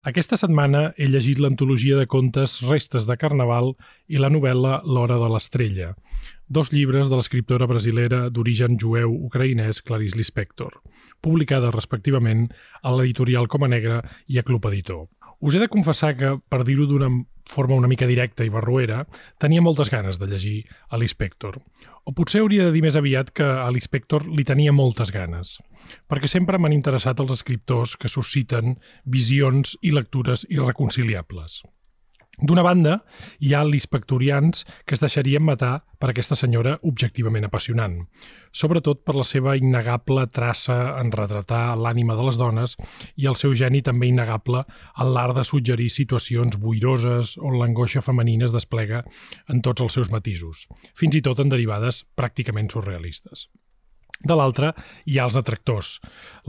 Aquesta setmana he llegit l'antologia de contes Restes de Carnaval i la novel·la L'Hora de l'Estrella, dos llibres de l'escriptora brasilera d'origen jueu ucraïnès Clarice Lispector, publicades respectivament a l'editorial Coma Negra i a Club Editor. Us he de confessar que, per dir-ho d'una forma una mica directa i barruera, tenia moltes ganes de llegir a l'Inspector. O potser hauria de dir més aviat que a l'Inspector li tenia moltes ganes perquè sempre m'han interessat els escriptors que susciten visions i lectures irreconciliables. D'una banda, hi ha l'inspectorians que es deixarien matar per aquesta senyora objectivament apassionant, sobretot per la seva innegable traça en retratar l'ànima de les dones i el seu geni també innegable en l'art de suggerir situacions boiroses on l'angoixa femenina es desplega en tots els seus matisos, fins i tot en derivades pràcticament surrealistes. De l'altra, hi ha els detractors,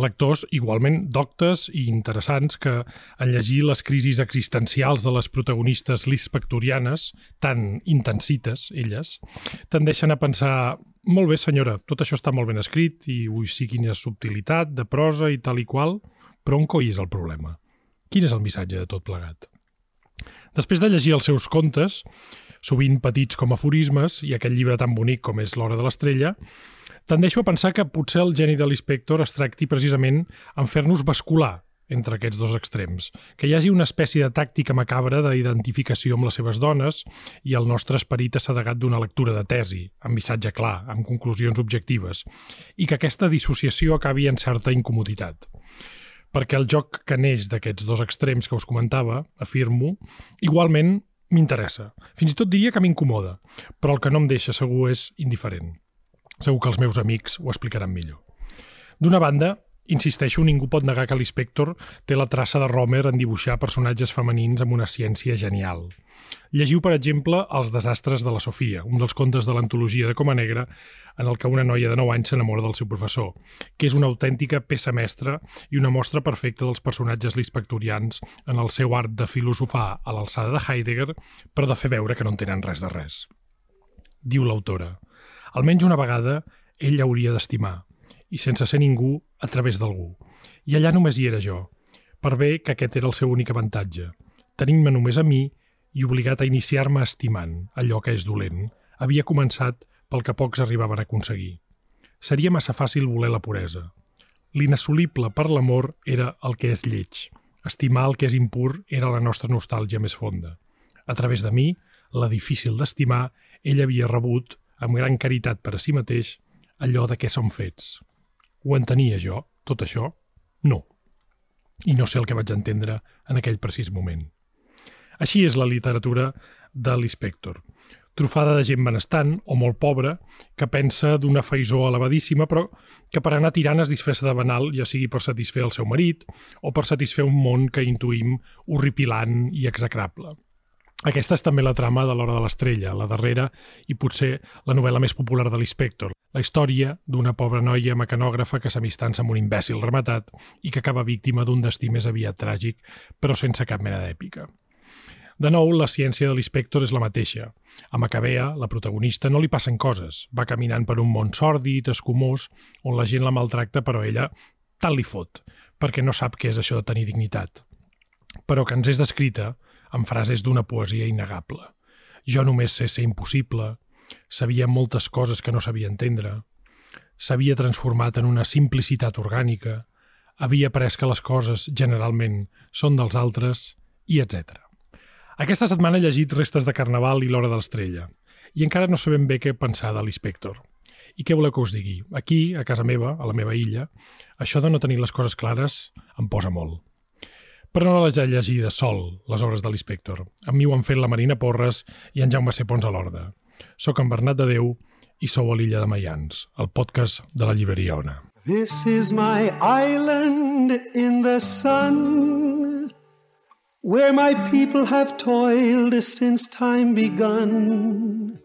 lectors igualment doctes i interessants que, en llegir les crisis existencials de les protagonistes lispectorianes, tan intensites, elles, tendeixen a pensar molt bé, senyora, tot això està molt ben escrit i ui, sí, quina subtilitat de prosa i tal i qual, però on coi és el problema? Quin és el missatge de tot plegat? Després de llegir els seus contes, sovint petits com aforismes, i aquest llibre tan bonic com és L'Hora de l'Estrella, tendeixo a pensar que potser el geni de l'inspector es tracti precisament en fer-nos bascular entre aquests dos extrems, que hi hagi una espècie de tàctica macabra d'identificació amb les seves dones i el nostre esperit assedegat d'una lectura de tesi, amb missatge clar, amb conclusions objectives, i que aquesta dissociació acabi en certa incomoditat. Perquè el joc que neix d'aquests dos extrems que us comentava, afirmo, igualment m'interessa. Fins i tot diria que m'incomoda, però el que no em deixa segur és indiferent. Segur que els meus amics ho explicaran millor. D'una banda, insisteixo, ningú pot negar que l'Inspector té la traça de Romer en dibuixar personatges femenins amb una ciència genial. Llegiu, per exemple, Els desastres de la Sofia, un dels contes de l'antologia de Coma Negra, en el que una noia de 9 anys s'enamora del seu professor, que és una autèntica peça mestra i una mostra perfecta dels personatges lispectorians en el seu art de filosofar a l'alçada de Heidegger, però de fer veure que no en tenen res de res. Diu l'autora, Almenys una vegada ell hauria d'estimar, i sense ser ningú, a través d'algú. I allà només hi era jo, per bé que aquest era el seu únic avantatge. Tenint-me només a mi i obligat a iniciar-me estimant allò que és dolent, havia començat pel que pocs arribaven a aconseguir. Seria massa fàcil voler la puresa. L'inassolible per l'amor era el que és lleig. Estimar el que és impur era la nostra nostàlgia més fonda. A través de mi, la difícil d'estimar, ell havia rebut, amb gran caritat per a si mateix, allò de què som fets. Ho entenia jo, tot això? No. I no sé el que vaig entendre en aquell precís moment. Així és la literatura de l'Inspector. Trufada de gent benestant o molt pobra que pensa d'una faisó elevadíssima però que per anar tirant es disfressa de banal ja sigui per satisfer el seu marit o per satisfer un món que intuïm horripilant i execrable. Aquesta és també la trama de l'Hora de l'Estrella, la darrera i potser la novel·la més popular de l'Inspector. La història d'una pobra noia mecanògrafa que s'amistança amb un imbècil rematat i que acaba víctima d'un destí més aviat tràgic, però sense cap mena d'èpica. De nou, la ciència de l'Inspector és la mateixa. A Macabea, la protagonista, no li passen coses. Va caminant per un món sòrdid, escumós, on la gent la maltracta, però ella tal li fot, perquè no sap què és això de tenir dignitat. Però que ens és descrita, amb frases d'una poesia innegable. Jo només sé ser impossible, sabia moltes coses que no sabia entendre, s'havia transformat en una simplicitat orgànica, havia après que les coses, generalment, són dels altres, i etc. Aquesta setmana he llegit Restes de Carnaval i l'Hora de l'Estrella, i encara no sabem bé què pensar de l'Inspector. I què voleu que us digui? Aquí, a casa meva, a la meva illa, això de no tenir les coses clares em posa molt però no les he llegides sol, les obres de l'Inspector. Amb mi ho han fet la Marina Porres i en Jaume C. Pons a l'Horda. Soc en Bernat de Déu i sou a l'illa de Mayans, el podcast de la llibreria Ona. This is my island in the sun Where my people have toiled since time begun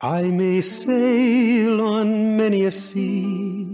I may sail on many a sea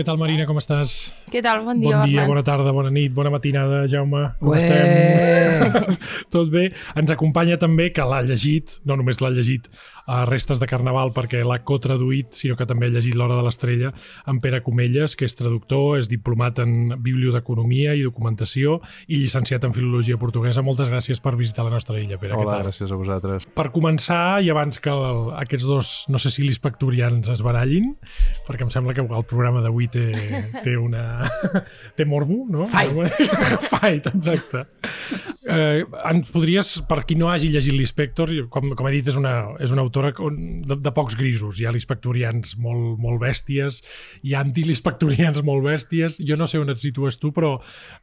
Què tal, Marina, com estàs? Què tal? Bon dia, bon dia, Bernat. bona tarda, bona nit, bona matinada, Jaume. Com Ué! estem? Tot bé? Ens acompanya també, que l'ha llegit, no només l'ha llegit a Restes de Carnaval perquè l'ha cotraduït, sinó que també ha llegit L'Hora de l'Estrella, en Pere Comelles, que és traductor, és diplomat en Biblioteconomia i Documentació i llicenciat en Filologia Portuguesa. Moltes gràcies per visitar la nostra illa, Pere. Hola, Què tal? gràcies a vosaltres. Per començar, i abans que el, aquests dos, no sé si lispectorians es barallin, perquè em sembla que el programa d'avui té, té una... té morbo, no? Fight. Fight, exacte. Eh, ens podries, per qui no hagi llegit l'Inspector, com, com he dit, és una, és una autora de, de pocs grisos. Hi ha l'inspectorians molt, molt bèsties, hi ha antilinspectorians molt bèsties. Jo no sé on et situes tu, però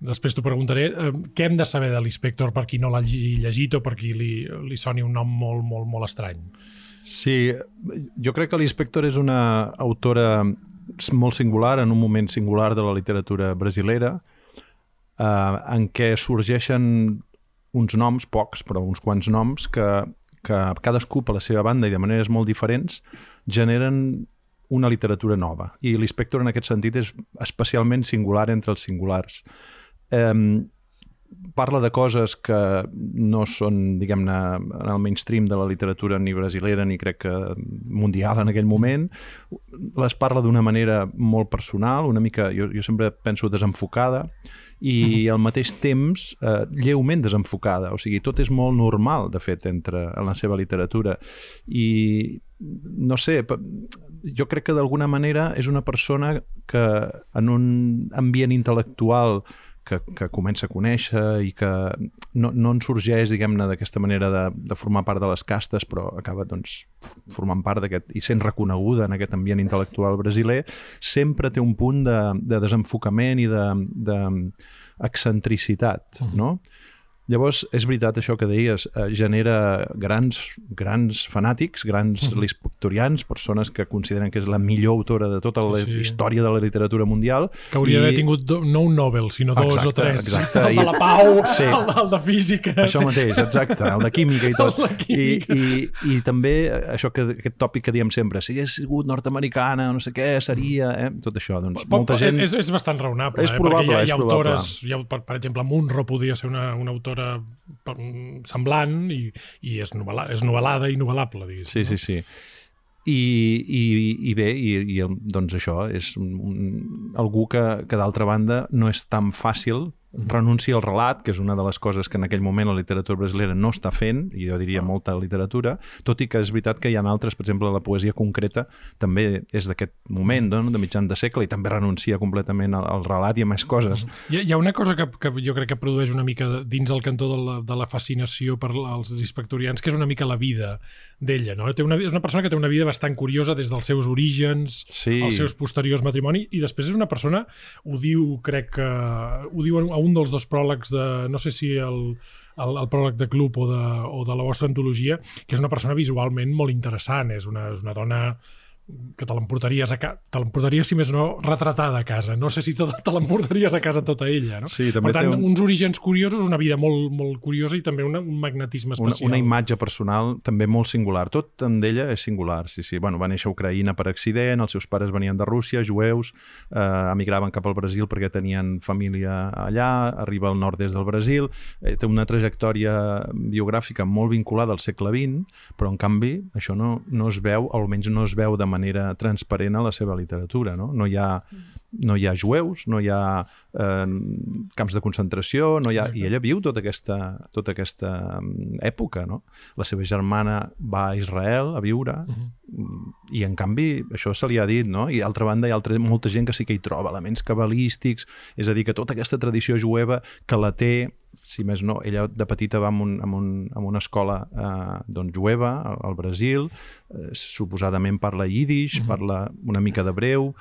després t'ho preguntaré. Eh, què hem de saber de l'Inspector per qui no l'hagi llegit o per qui li, li soni un nom molt, molt, molt estrany? Sí, jo crec que l'Inspector és una autora molt singular, en un moment singular de la literatura brasilera, eh, en què sorgeixen uns noms, pocs, però uns quants noms, que, que cadascú per la seva banda i de maneres molt diferents generen una literatura nova. I l'Inspector en aquest sentit és especialment singular entre els singulars. Eh, parla de coses que no són, diguem-ne, en el mainstream de la literatura ni brasilera ni crec que mundial en aquell moment. Les parla d'una manera molt personal, una mica, jo, jo sempre penso desenfocada, i al mateix temps eh, lleument desenfocada. O sigui, tot és molt normal, de fet, entre, en la seva literatura. I no sé, jo crec que d'alguna manera és una persona que en un ambient intel·lectual que, que comença a conèixer i que no, no en sorgeix, diguem-ne, d'aquesta manera de, de formar part de les castes, però acaba, doncs, formant part d'aquest i sent reconeguda en aquest ambient intel·lectual brasiler, sempre té un punt de, de desenfocament i de, de excentricitat, no? Llavors, és veritat això que deies, eh, genera grans, grans fanàtics, grans Mhm. lispectorians, persones que consideren que és la millor autora de tota la Sí, sí. història de la literatura mundial. Que hauria I- d'haver tingut do, no un Nobel, sinó dos Exacte, o tres. exacte. El de la Pau, Sí. el, el de Física. Això mateix, exacte, el de química i tot. Química. I, i, I també això que, aquest tòpic que diem sempre, si hagués sigut nord-americana, no sé què, seria... Eh? Tot això, doncs, Poc- molta gent... És, és bastant raonable, És eh? probable, perquè hi ha, hi ha probable. autores, hi ha, per, per exemple, Munro podria ser una, una autora per- semblant i, i és, novel·la, és novel·lada i novel·lable, diguéssim. Sí, sí, sí. I, i, i bé, i, i doncs això, és un, algú que, que d'altra banda no és tan fàcil renuncia al relat, que és una de les coses que en aquell moment la literatura brasilera no està fent, i jo diria molta literatura, tot i que és veritat que hi ha altres, per exemple, la poesia concreta també és d'aquest moment, no? de mitjan de segle, i també renuncia completament al, al relat i a més coses. Hi ha, hi ha una cosa que, que jo crec que produeix una mica dins el cantó de la, de la fascinació per als inspectorians, que és una mica la vida d'ella. No? Té una, és una persona que té una vida bastant curiosa des dels seus orígens, Sí. als seus posteriors matrimoni, i després és una persona, ho diu, crec que, ho diu a un dels dos pròlegs de, no sé si el, el, el pròleg de Club o de, o de la vostra antologia, que és una persona visualment molt interessant, és una, és una dona que te l'emportaries a casa, te l'emportaries, si més no, retratada a casa. No sé si te, te l'emportaries a casa tota ella, no? Sí, també per tant, un- uns orígens curiosos, una vida molt, molt curiosa i també una, un magnetisme una, especial. una imatge personal també molt singular. Tot amb ella és singular, sí, sí. Bueno, va néixer a Ucraïna per accident, els seus pares venien de Rússia, jueus, eh, emigraven cap al Brasil perquè tenien família allà, arriba al nord-est del Brasil, eh, té una trajectòria biogràfica molt vinculada al segle XX, però en canvi això no, no es veu, almenys no es veu de manera transparent a la seva literatura. No, no, hi, ha, no hi ha jueus, no hi ha eh, camps de concentració, no hi ha, i ella viu tota aquesta, tota aquesta mm, època. No? La seva germana va a Israel a viure Mhm. i en canvi això se li ha dit, no? I d'altra banda hi ha altra, molta gent que sí que hi troba elements cabalístics, és a dir, que tota aquesta tradició jueva que la té si més no, ella de petita va en, un, en, un, en una escola eh, doncs, jueva al, al Brasil, eh, suposadament parla yiddish, uh -huh. parla una mica d'hebreu,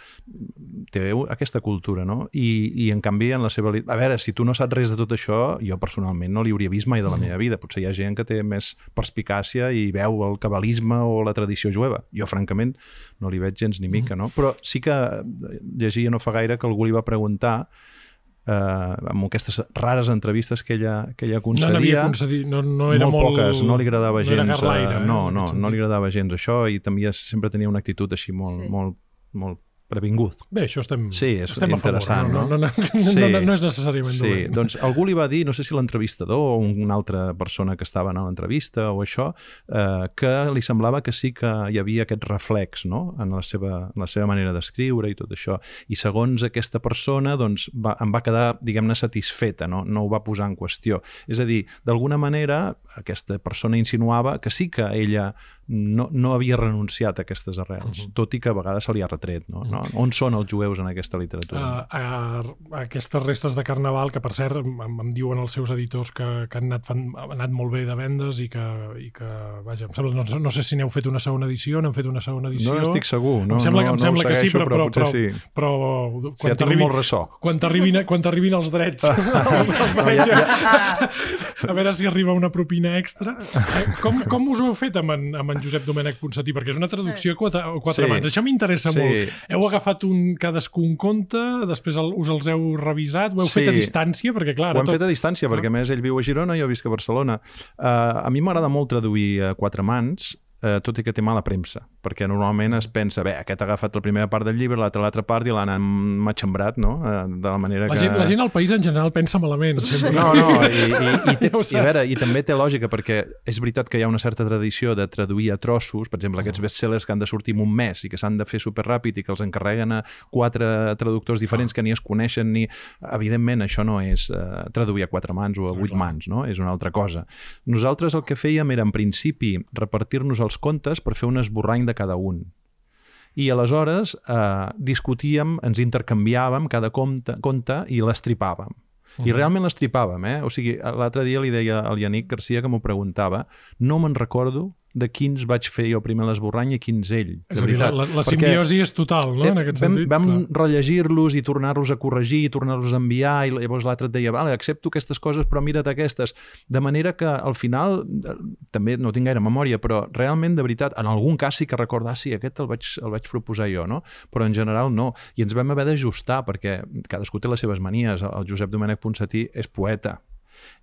té aquesta cultura, no? I, I en canvi, en la seva... A veure, si tu no saps res de tot això, jo personalment no li hauria vist mai de la uh -huh. meva vida. Potser hi ha gent que té més perspicàcia i veu el cabalisme o la tradició jueva. Jo, francament, no li veig gens ni mica, no? Però sí que llegia no fa gaire que algú li va preguntar eh, amb aquestes rares entrevistes que ella, que ella concedia. No n'havia concedit, no, no era molt... molt poques, no li agradava no gens... Era garlaire, eh, no, no, no li agradava gens això i també sempre tenia una actitud així molt, sí. molt, molt previngut. Bé, això estem, sí, és estem interessant, a favor. No, no, no, no, sí. no, no, és necessàriament sí. dolent. Doncs algú li va dir, no sé si l'entrevistador o una altra persona que estava en l'entrevista o això, eh, que li semblava que sí que hi havia aquest reflex no? en, la seva, en la seva manera d'escriure i tot això. I segons aquesta persona, doncs, va, em va quedar, diguem-ne, satisfeta, no? no ho va posar en qüestió. És a dir, d'alguna manera, aquesta persona insinuava que sí que ella no, no havia renunciat a aquestes arrels, uh -huh. tot i que a vegades se li ha retret. No? no? On són els jueus en aquesta literatura? Uh, uh, aquestes restes de carnaval, que per cert em, em diuen els seus editors que, que han, anat fan, han anat molt bé de vendes i que, i que vaja, em sembla, no, no sé si n'heu fet una segona edició, n'hem fet una segona edició. No n'estic segur. No, em sembla, no, em sembla no que sí, però, però, però, sí. però, sí, tinc molt ressò. Quan t'arribin quan t'arribin els drets els, els no, ja, ja. a veure si arriba una propina extra. Eh, com, com us ho heu fet amb en, amb en Josep Domènech Ponsatí? Perquè és una traducció a quatre, a quatre Sí. mans. Això m'interessa Sí. molt. Heu agafat un, cadascú un conte, després el, us els heu revisat, ho heu Sí. fet a distància, perquè clar... Ho hem fet a distància, perquè a més ell viu a Girona i jo visc a Barcelona. Uh, a mi m'agrada molt traduir a quatre mans, uh, tot i que té mala premsa, perquè normalment es pensa, bé, aquest ha agafat la primera part del llibre, l'altra l'altra part i l'han matxembrat, no? Uh, de la manera La que... gent, la gent al país en general pensa malament. sempre. No, no, i, i, i, té, Ja i, a veure, i també té lògica perquè és veritat que hi ha una certa tradició de traduir a trossos, per exemple, aquests bestsellers que han de sortir en un mes i que s'han de fer superràpid i que els encarreguen a quatre traductors diferents que ni es coneixen ni... Evidentment, això no és uh, traduir a quatre mans o a vuit mans, no? És una altra cosa. Nosaltres el que fèiem era, en principi, repartir-nos els contes per fer un esborrany de cada un i aleshores eh, discutíem, ens intercanviàvem cada conte, conte i l'estripàvem. I realment l'estripàvem, eh? O sigui, l'altre dia li deia al Yannick Garcia que m'ho preguntava, no me'n recordo de quins vaig fer jo primer l'esborrany i quins ell, És de a dir, la, la, simbiosi és total, no? En aquest vam, sentit. vam rellegir-los i tornar-los a corregir i tornar-los a enviar i llavors l'altre et deia, vale, accepto aquestes coses però mira't aquestes. De manera que al final, eh, també no tinc gaire memòria, però realment, de veritat, en algun cas sí que recordar, "Ah, sí, aquest el vaig, el vaig proposar jo, no? Però en general no. I ens vam haver d'ajustar perquè cadascú té les seves manies. El Josep Domènech Ponsatí és poeta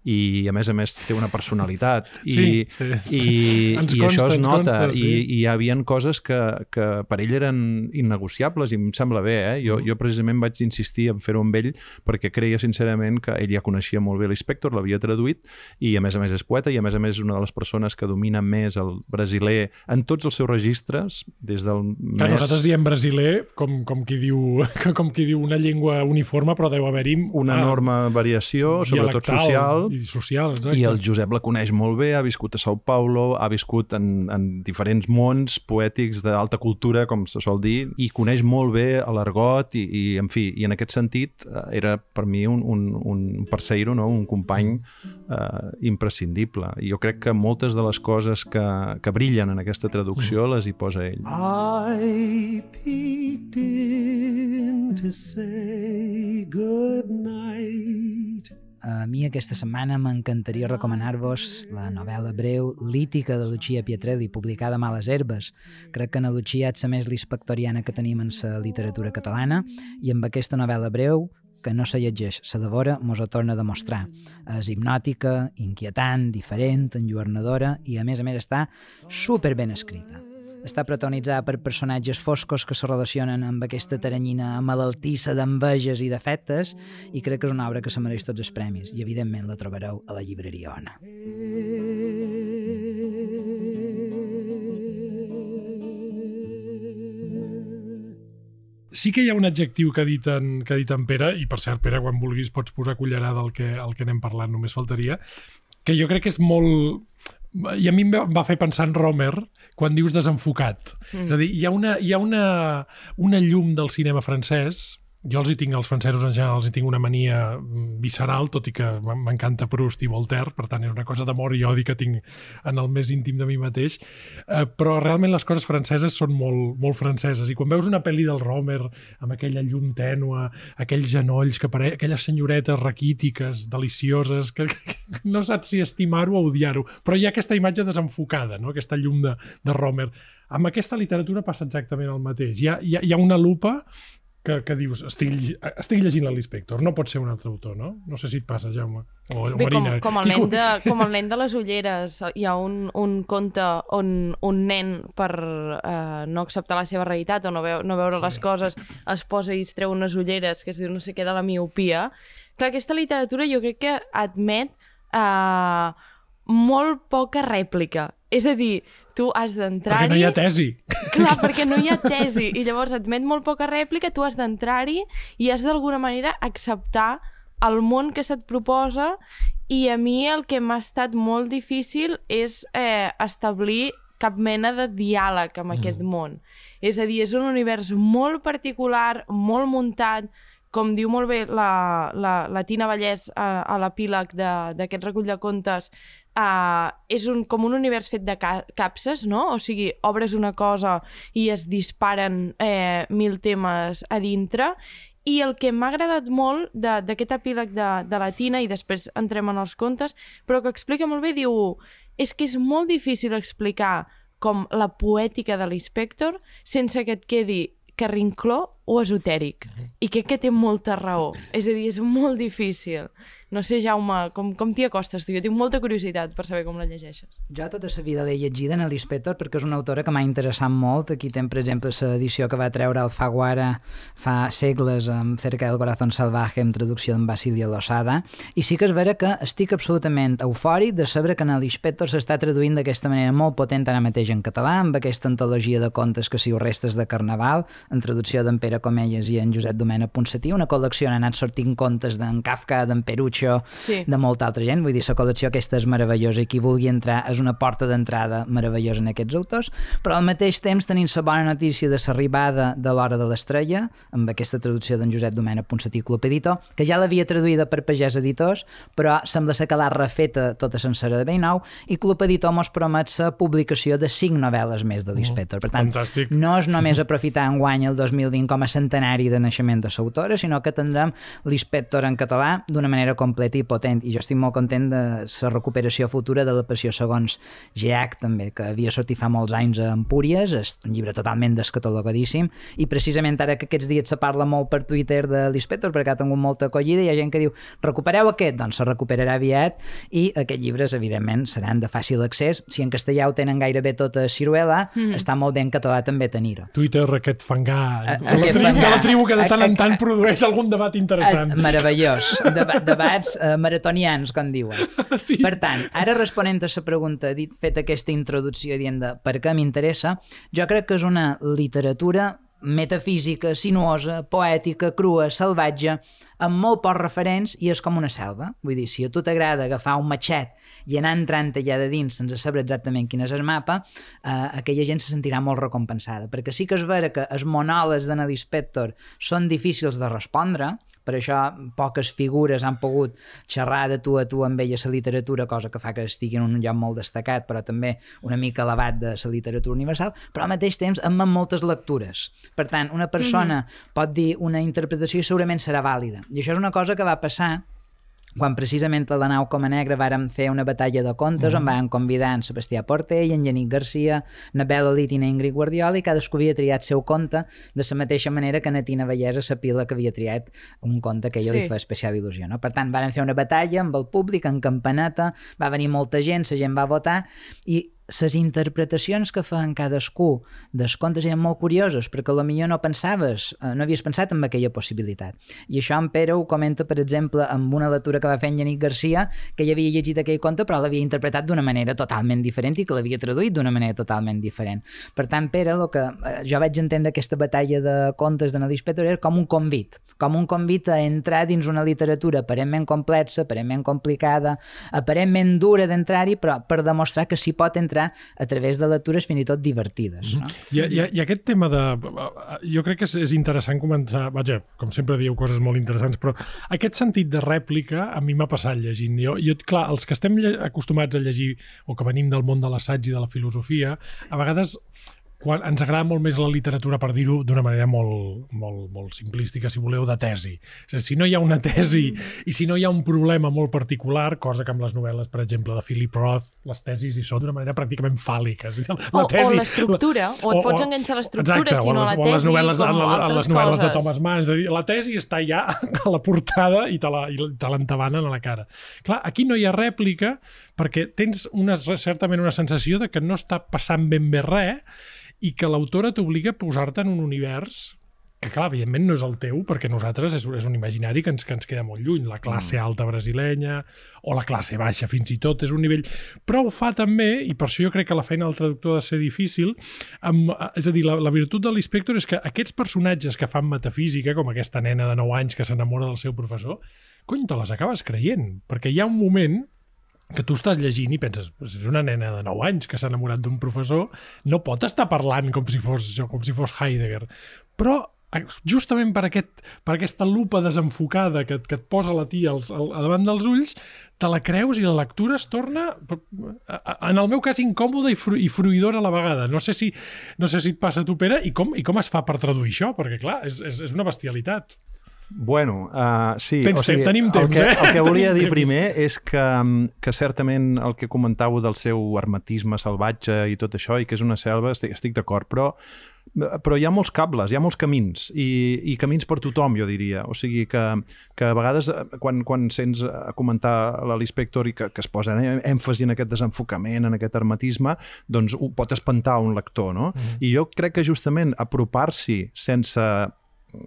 i a més a més té una personalitat i, Sí, és- i, ens i consta, això es nota consta, i, sí. i hi havia coses que, que per ell eren innegociables i em sembla bé, eh? jo, Mm. jo precisament vaig insistir en fer-ho amb ell perquè creia sincerament que ell ja coneixia molt bé l'Inspector, l'havia traduït i a més a més és poeta i a més a més és una de les persones que domina més el brasiler en tots els seus registres des del Que més... nosaltres diem brasiler com, com, qui diu, com qui diu una llengua uniforme, però deu haver-hi una ah, enorme variació, sobretot dialectal social, I social, exacte. I el Josep la coneix molt bé, ha viscut a Sao Paulo, ha viscut en, en diferents mons poètics d'alta cultura, com se sol dir, i coneix molt bé l'argot i, i, en fi, i en aquest sentit eh, era per mi un, un, un parceiro, no? un company eh, imprescindible. I jo crec que moltes de les coses que, que brillen en aquesta traducció les hi posa ell. I peeked in to say good night. A mi aquesta setmana m'encantaria recomanar-vos la novel·la breu Lítica de Lucia Pietrelli, publicada a Males Herbes. Crec que na Lucia és la més lispectoriana que tenim en la literatura catalana i amb aquesta novel·la breu que no se llegeix, se devora, mos ho torna a demostrar. És hipnòtica, inquietant, diferent, enlluernadora i a més a més està super ben escrita. Està protagonitzada per personatges foscos que se relacionen amb aquesta taranyina malaltissa d'enveges i defectes i crec que és una obra que se mereix tots els premis i evidentment la trobareu a la llibreria Ona. Sí que hi ha un adjectiu que ha dit en, que ha dit en Pere, i per cert, Pere, quan vulguis pots posar cullerada al que, al que anem parlant, només faltaria, que jo crec que és molt... I a mi em va fer pensar en Romer quan dius desenfocat. Mm. És a dir, hi ha una, hi ha una, una llum del cinema francès jo els hi tinc, els francesos en general, els hi tinc una mania mm, visceral, tot i que m'encanta Proust i Voltaire, per tant és una cosa d'amor i odi que tinc en el més íntim de mi mateix, eh, però realment les coses franceses són molt, molt franceses, i quan veus una pel·li del Romer amb aquella llum tènua, aquells genolls, que pare... aquelles senyoretes raquítiques, delicioses, que, que no saps si estimar-ho o odiar-ho, però hi ha aquesta imatge desenfocada, no? aquesta llum de, de Romer. Amb aquesta literatura passa exactament el mateix. Hi ha, hi ha, hi ha una lupa que, que dius, estic, estic llegint l'Inspector, no pot ser un altre autor, no? No sé si et passa, Jaume. O, Bé, Marina. Com, com, el nen de, com el nen de les ulleres, hi ha un, un conte on un nen, per eh, no acceptar la seva realitat o no, veu, no veure sí. les coses, es posa i es treu unes ulleres que es diu no sé què de la miopia. Clar, aquesta literatura jo crec que admet eh, molt poca rèplica. És a dir, tu has d'entrar-hi... Perquè no hi ha tesi. Clar, perquè no hi ha tesi. I llavors et met molt poca rèplica, tu has d'entrar-hi i has d'alguna manera acceptar el món que se't proposa i a mi el que m'ha estat molt difícil és eh, establir cap mena de diàleg amb mm. aquest món. És a dir, és un univers molt particular, molt muntat, com diu molt bé la, la, la Tina Vallès a, a l'epíleg d'aquest recull de contes, uh, és un, com un univers fet de ca capses, no? O sigui, obres una cosa i es disparen eh, mil temes a dintre i el que m'ha agradat molt d'aquest epíleg de, de la Tina, i després entrem en els contes, però que explica molt bé, diu, és que és molt difícil explicar com la poètica de l'inspector sense que et quedi carrincló o esotèric. I crec que té molta raó. És a dir, és molt difícil. No sé, Jaume, com, com t'hi acostes tu? Jo tinc molta curiositat per saber com la llegeixes. Jo tota la vida l'he llegida en l'Inspector perquè és una autora que m'ha interessat molt. Aquí tem, per exemple, l'edició que va treure el Faguara fa segles amb Cerca del Corazón Salvaje amb traducció d'en Basilio Losada. I sí que és vera que estic absolutament eufòric de saber que en l'Inspector s'està traduint d'aquesta manera molt potent ara mateix en català, amb aquesta antologia de contes que siu restes de Carnaval, en traducció d'en Pere Comelles i en Josep Domènech Ponsatí, una col·lecció on han anat sortint contes d'en Kafka, d'en Perucci, col·lecció sí. de molta altra gent, vull dir, la col·lecció aquesta és meravellosa i qui vulgui entrar és una porta d'entrada meravellosa en aquests autors, però al mateix temps tenim la bona notícia de l'arribada de l'Hora de l'Estrella, amb aquesta traducció d'en Josep Domènech Ponsatí Club Editor, que ja l'havia traduïda per Pagès Editors, però sembla ser que l'ha refeta tota sencera de nou i Club Editor mos promet la publicació de cinc novel·les més de l'Inspector. Per tant, Fantàstic. no és només aprofitar en guany el 2020 com a centenari de naixement de l'autora, sinó que tindrem l'Inspector en català d'una manera com completa i potent i jo estic molt content de la recuperació futura de la passió segons Geac també, que havia sortit fa molts anys a Empúries, és un llibre totalment descatalogadíssim i precisament ara que aquests dies se parla molt per Twitter de l'Inspector perquè ha tingut molta acollida i hi ha gent que diu recupereu aquest, doncs se recuperarà aviat i aquests llibres evidentment seran de fàcil accés, si en castellà ho tenen gairebé tot a ciruela, mm. està molt bé en català també tenir-ho. Twitter, aquest fangar, a, de, la tribu, fangar. de la tribu que de tant en tant produeix algun debat interessant. Meravellós. Deba debat debats eh, maratonians, com diuen. Sí. Per tant, ara responent a la pregunta, dit fet aquesta introducció dient de per què m'interessa, jo crec que és una literatura metafísica, sinuosa, poètica, crua, salvatge, amb molt pocs referents i és com una selva. Vull dir, si a tu t'agrada agafar un matxet i anar entrant allà de dins sense saber exactament quin és el mapa, eh, aquella gent se sentirà molt recompensada. Perquè sí que és vera que els monòlegs de Spector són difícils de respondre, per això poques figures han pogut xerrar de tu a tu amb ella la literatura, cosa que fa que estigui en un lloc molt destacat, però també una mica elevat de la literatura universal, però al mateix temps amb moltes lectures. Per tant, una persona mm -hmm. pot dir una interpretació i segurament serà vàlida. I això és una cosa que va passar quan precisament a la nau com a negra vàrem fer una batalla de contes mm -hmm. on van convidar en Sebastià Portell, en Janic Garcia, Nabel Alit i Ingrid Guardiola i cadascú havia triat seu conte de la mateixa manera que Natina Vallesa sapia que havia triat un conte que a ella sí. li fa especial il·lusió. No? Per tant, vàrem fer una batalla amb el públic, en campaneta, va venir molta gent, la gent va votar i les interpretacions que feien cadascú dels contes eren molt curioses, perquè millor no pensaves, eh, no havies pensat en aquella possibilitat. I això en Pere ho comenta, per exemple, amb una lectura que va fer en Yannick Garcia, que ja havia llegit aquell conte, però l'havia interpretat d'una manera totalment diferent i que l'havia traduït d'una manera totalment diferent. Per tant, Pere, el que eh, jo vaig entendre aquesta batalla de contes de Nadis Petor era com un convit, com un convit a entrar dins una literatura aparentment complexa, aparentment complicada, aparentment dura d'entrar-hi, però per demostrar que s'hi pot entrar entrar a través de lectures fins i tot divertides. No? I, i, I aquest tema de... Jo crec que és, és interessant començar... Vaja, com sempre diu coses molt interessants, però aquest sentit de rèplica a mi m'ha passat llegint. Jo, jo, clar, els que estem acostumats a llegir o que venim del món de l'assaig i de la filosofia, a vegades quan ens agrada molt més la literatura, per dir-ho d'una manera molt, molt, molt simplística, si voleu, de tesi. És a dir, si no hi ha una tesi i si no hi ha un problema molt particular, cosa que amb les novel·les, per exemple, de Philip Roth, les tesis hi són d'una manera pràcticament fàl·lica. És a dir, la o, tesi, o l'estructura, o, et pots enganxar a l'estructura, si no la o les tesi, novel·les, com a altres les novel·les coses. de Thomas Mann. És a dir, la tesi està ja a la portada i te la- i te l'entabanen a la cara. Clar, aquí no hi ha rèplica perquè tens una, certament una sensació de que no està passant ben bé res i que l'autora t'obliga a posar-te en un univers que clar, evidentment no és el teu, perquè nosaltres és, és un imaginari que ens, que ens queda molt lluny, la classe alta brasilenya o la classe baixa fins i tot, és un nivell... Però ho fa també, i per això jo crec que la feina del traductor ha de ser difícil, amb, és a dir, la, la virtut de l'Inspector és que aquests personatges que fan metafísica, com aquesta nena de 9 anys que s'enamora del seu professor, cony, te les acabes creient, perquè hi ha un moment que tu estàs llegint i penses, és una nena de 9 anys que s'ha enamorat d'un professor, no pot estar parlant com si fos, això, com si fos Heidegger. Però eh, justament per, aquest, per aquesta lupa desenfocada que, que et posa la tia als, al, davant dels ulls, te la creus i la lectura es torna, a- a- en el meu cas, incòmoda i, fru, i fruïdora a la vegada. No sé si, no sé si et passa a tu, Pere, i com, i com es fa per traduir això? Perquè, clar, és, és, és una bestialitat. Bueno, uh, sí. Tens o sigui, temps, tenim temps, el que, eh? El que volia dir temps. primer és que, mm, que certament el que comentàveu del seu hermetisme salvatge i tot això, i que és una selva, estic, estic d'acord, però però hi ha molts cables, hi ha molts camins i, i camins per tothom, jo diria o sigui que, que a vegades eh, quan, quan sents a comentar l'inspector i que, que es posa èmfasi en aquest desenfocament, en aquest hermetisme doncs ho pot espantar un lector no? Mm. i jo crec que justament apropar-s'hi sense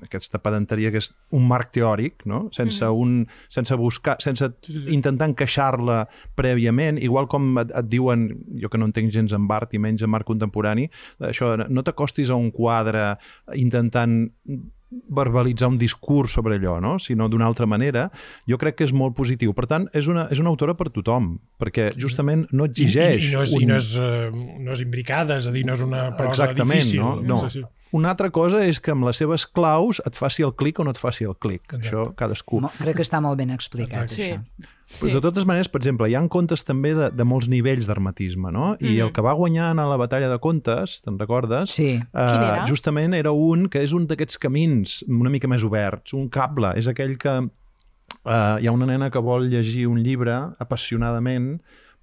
aquesta pedanteria que és un marc teòric, no? sense, Mm-hmm. un, sense buscar, sense intentar encaixar-la prèviament, igual com et, et diuen, jo que no entenc gens en art i menys en art contemporani, això, no t'acostis a un quadre intentant verbalitzar un discurs sobre allò, no? sinó d'una altra manera, jo crec que és molt positiu. Per tant, és una, és una autora per tothom, perquè justament no I, exigeix... i, i, no és, un... i no és, uh, no és imbricada, és a dir, no és una prosa Exactament, difícil. no? No. Sí, sí. Una altra cosa és que amb les seves claus et faci el clic o no et faci el clic. Exacte. Això cadascú. Mo- Crec que està molt ben explicat, Exacte. Sí. això. Però de totes maneres, per exemple, hi ha contes també de, de molts nivells d'hermetisme, no? I Mhm. el que va guanyar a la batalla de contes, te'n recordes? Sí. Uh, era? justament era un que és un d'aquests camins una mica més oberts, un cable. És aquell que uh, hi ha una nena que vol llegir un llibre apassionadament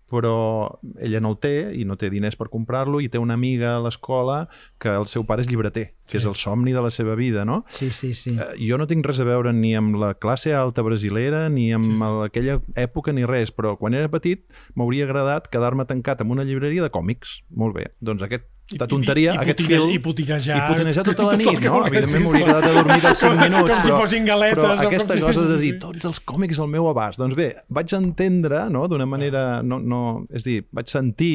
però ella no el té i no té diners per comprar-lo i té una amiga a l'escola que el seu pare és llibreter, que Sí. és el somni de la seva vida, no? Sí, sí, sí. Eh, jo no tinc res a veure ni amb la classe alta brasilera ni amb Sí, sí, aquella època ni res, però quan era petit m'hauria agradat quedar-me tancat en una llibreria de còmics. Molt bé, doncs aquest, aquesta tonteria, I, i, aquest fil... I putinejar... I putinejar tota la tot nit, que no? Evidentment m'hauria quedat adormit als 5 minuts, Com si però, fossin galetes. però aquesta si- cosa de dir tots els còmics al meu abast. Doncs bé, vaig entendre, no?, d'una manera... No, no, és dir, vaig sentir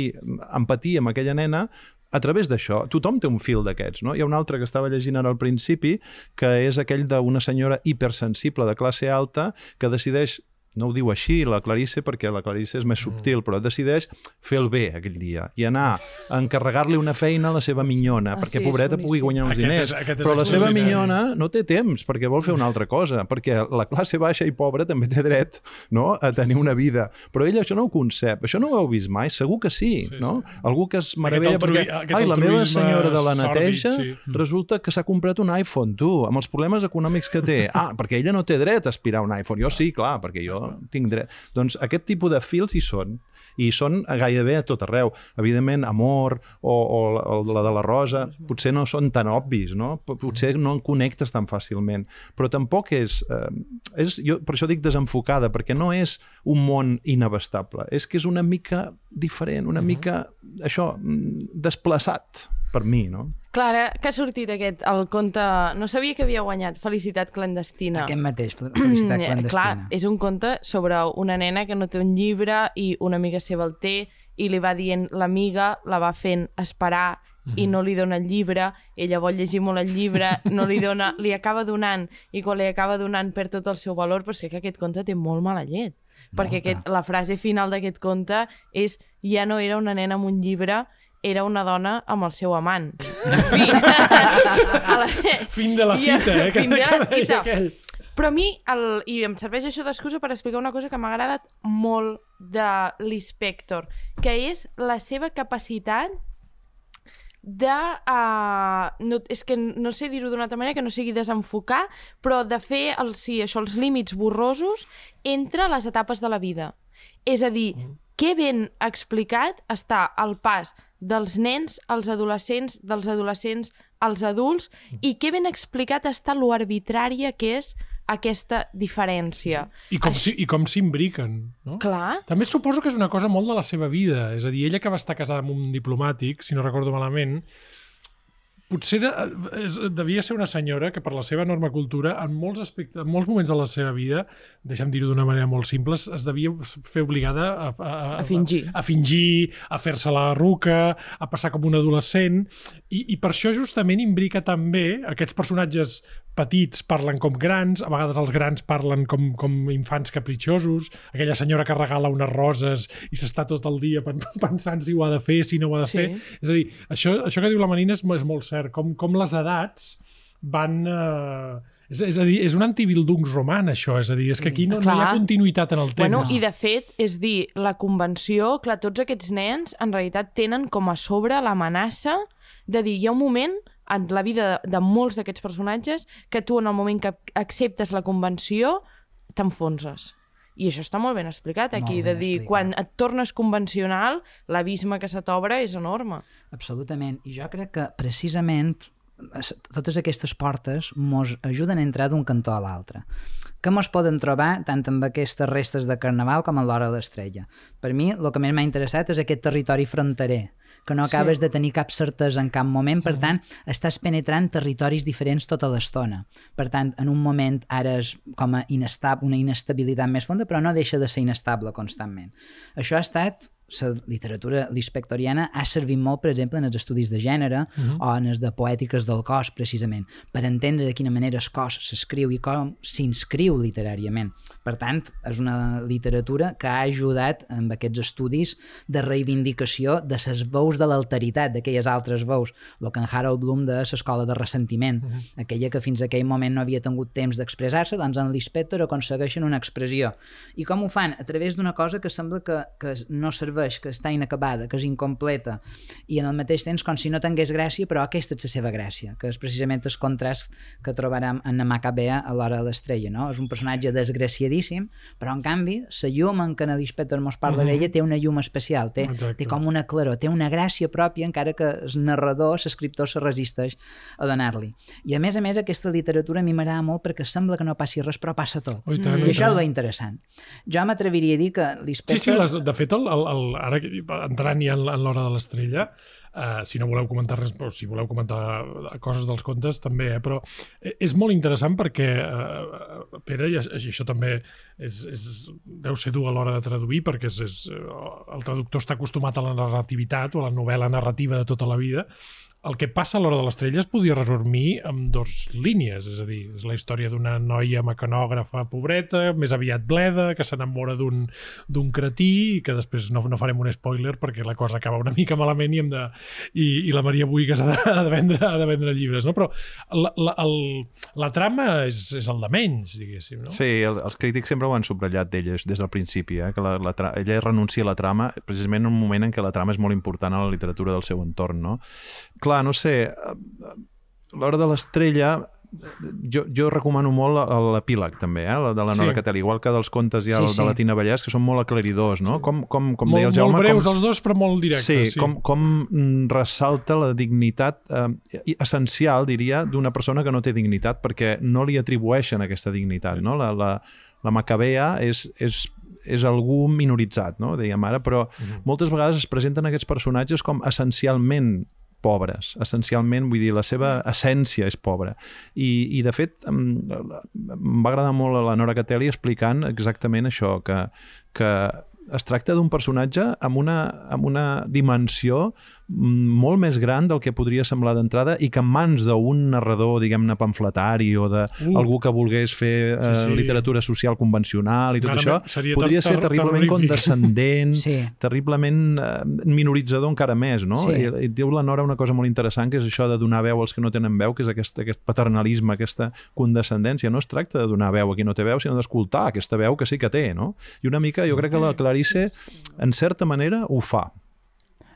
empatia amb aquella nena a través d'això. Tothom té un fil d'aquests, no? Hi ha un altre que estava llegint ara al principi, que és aquell d'una senyora hipersensible de classe alta que decideix no ho diu així, la Clarice, perquè la Clarice és més subtil, però decideix fer el bé aquell dia i anar a encarregar-li una feina a la seva minyona, Ah, perquè sí, és pobreta pugui guanyar uns Aquest és- diners. aquest és però la seva minyona no té temps, perquè vol fer una altra cosa, perquè la classe baixa i pobra també té dret no? a tenir una vida. Però ella això no ho concep, això no ho heu vist mai? Segur que sí, Sí, no? Algú que es meravella altrui- perquè ai, la meva senyora de la neteja sí. Mm. resulta que s'ha comprat un iPhone, tu, amb els problemes econòmics que té. Ah, perquè ella no té dret a aspirar un iPhone. Jo sí, clar, perquè jo tinc dret. Doncs aquest tipus de fils hi són i són gairebé a tot arreu. Evidentment, Amor o, o, o la de la Rosa potser no són tan obvis, no? Potser no en connectes tan fàcilment, però tampoc és... Eh, és jo per això dic desenfocada, perquè no és un món inabastable, és que és una mica diferent, una mica, això, mm, desplaçat per mi, no? Clara, que ha sortit aquest, el conte... No sabia que havia guanyat Felicitat clandestina. Aquest mateix, fel- felicitat clandestina. Clar, és un conte sobre una nena que no té un llibre i una amiga seva el té i li va dient l'amiga, la va fent esperar i no li dona el llibre, ella vol llegir molt el llibre, no li dona, li acaba donant, i quan li acaba donant perd tot el seu valor, però sé que aquest conte té molt mala llet. Perquè Molta. aquest, la frase final d'aquest conte és ja no era una nena amb un llibre, era una dona amb el seu amant. En fi. A la... Fin de la fita, eh? Fin de la fita. aquell. Però a mi, el, i em serveix això d'excusa per explicar una cosa que m'ha agradat molt de l'Inspector, que és la seva capacitat de... Uh, no, és que no sé dir-ho d'una altra manera que no sigui desenfocar, però de fer el, sí, això, els límits borrosos entre les etapes de la vida. És a dir, que ben explicat està el pas dels nens als adolescents, dels adolescents als adults, i que ben explicat està lo arbitrària que és aquesta diferència. I com, Això- si, i com s'imbriquen, no? Clar, També suposo que és una cosa molt de la seva vida. És a dir, ella que va estar casada amb un diplomàtic, si no recordo malament, potser de, és, devia ser una senyora que per la seva enorme cultura en molts, aspectes, en molts moments de la seva vida, deixa'm dir-ho d'una manera molt simple, es- devia fer obligada a, a, A fingir. a, a fingir, a fer-se la ruca, a passar com un adolescent, i, i per això justament imbrica també aquests personatges petits parlen com grans, a vegades els grans parlen com, com infants capritxosos, aquella senyora que regala unes roses i s'està tot el dia pen- pensant si ho ha de fer, si no ho ha de Sí. fer. És a dir, això, això que diu la Marina és, és molt cert, com, com les edats van... Eh, és, és a dir, és un antibildungsroman, això, és a dir, és que aquí no, no hi ha continuïtat en el temps. Bueno, i de fet, és dir, la convenció, clar, tots aquests nens en realitat tenen com a sobre l'amenaça de dir, hi ha un moment en la vida de, de molts d'aquests personatges que tu en el moment que acceptes la convenció t'enfonses. I això està molt ben explicat aquí, Molt de ben dir, explicat. quan et tornes convencional, l'abisme que se t'obre és enorme. Absolutament. I jo crec que precisament es- totes aquestes portes mos ajuden a entrar d'un cantó a l'altre. Que mos poden trobar tant amb aquestes restes de carnaval com a l'hora de l'estrella. Per mi, el que més m'ha interessat és aquest territori fronterer, que no Sí. acabes de tenir cap certesa en cap moment, per tant, estàs penetrant territoris diferents tota l'estona. Per tant, en un moment ara és com a inestab una inestabilitat més fonda, però no deixa de ser inestable constantment. Això ha estat la literatura l'inspectoriana ha servit molt, per exemple, en els estudis de gènere uh -huh. o en els de poètiques del cos, precisament, per entendre de quina manera el cos s'escriu i com s'inscriu literàriament. Per tant, és una literatura que ha ajudat amb aquests estudis de reivindicació de les veus de l'alteritat, d'aquelles altres veus, el que en Harold Bloom de l'escola de ressentiment, uh -huh. aquella que fins a aquell moment no havia tingut temps d'expressar-se, doncs en l'inspector aconsegueixen una expressió. I com ho fan? A través d'una cosa que sembla que, que no serveix, que està inacabada, que és incompleta, i en el mateix temps com si no tingués gràcia, però aquesta és la seva gràcia, que és precisament el contrast que trobarem en Namacabea a l'hora de l'estrella, no? És un personatge desgraciadíssim, però en canvi, la llum en què en l'Inspector mos parla Mhm. d'ella té una llum especial, té, Exacte. té com una claror, té una gràcia pròpia, encara que el narrador, l'escriptor, se resisteix a donar-li. I a més a més, aquesta literatura a mi m'agrada molt perquè sembla que no passi res, però passa tot. Oh, i tant, I i això és interessant. Jo m'atreviria a dir que Sí, l'Inspector... sí, les, de fet, el, el, el, ara entrant ja en, en l'hora de l'estrella, uh, si no voleu comentar res, o si voleu comentar coses dels contes, també, eh? però eh, és molt interessant perquè, uh, Pere, i això, també és, és, deu ser dur a l'hora de traduir, perquè és, és, el traductor està acostumat a la narrativitat o a la novel·la narrativa de tota la vida, el que passa a l'hora de l'estrella es podia resumir amb dos línies, és a dir, és la història d'una noia mecanògrafa pobreta, més aviat bleda, que s'enamora d'un cretí i que després no, no farem un spoiler perquè la cosa acaba una mica malament i, hem de, i, i la Maria Buigas ha de, ha de, vendre, ha de vendre llibres, no? Però la, la, el, la trama és, és el de menys, diguéssim, no? Sí, el, els crítics sempre ho han subratllat d'elles des del principi, eh? que la, la, ella renuncia a la trama precisament en un moment en què la trama és molt important a la literatura del seu entorn. No? Clar, no sé, l'hora de l'estrella jo, jo recomano molt l'epíleg també, eh? la de la Nora Sí. sí. Catalí, igual que dels contes ja Sí, sí, sí. de la Tina Vallès, que són molt aclaridors, no? Com, com, com deia molt, el Jaume... molt breus com... els dos, però molt directes. Sí, Sí, com, com mm, ressalta la dignitat eh, essencial, diria, d'una persona que no té dignitat, perquè no li atribueixen aquesta dignitat. No? La, la, la Macabea és, és, és algú minoritzat, no? dèiem ara, però moltes vegades es presenten aquests personatges com essencialment pobres, essencialment, vull dir, la seva essència és pobra. I, i de fet, em, em va agradar molt la Nora Catelli explicant exactament això, que, que es tracta d'un personatge amb una, amb una dimensió mm, molt més gran del que podria semblar d'entrada i que en mans d'un narrador, diguem-ne, pamfletari o d'algú que volgués fer eh, Sí, sí. literatura social convencional i tot Clarament, això, seria podria ser ter- terriblement terrorífic. condescendent, Sí. terriblement eh, minoritzador encara més, no? Sí. I, I diu la Nora una cosa molt interessant, que és això de donar veu als que no tenen veu, que és aquest, aquest paternalisme, aquesta condescendència. No es tracta de donar veu a qui no té veu, sinó d'escoltar aquesta veu que sí que té, no? I una mica, jo crec que la Clarice, en certa manera, ho fa.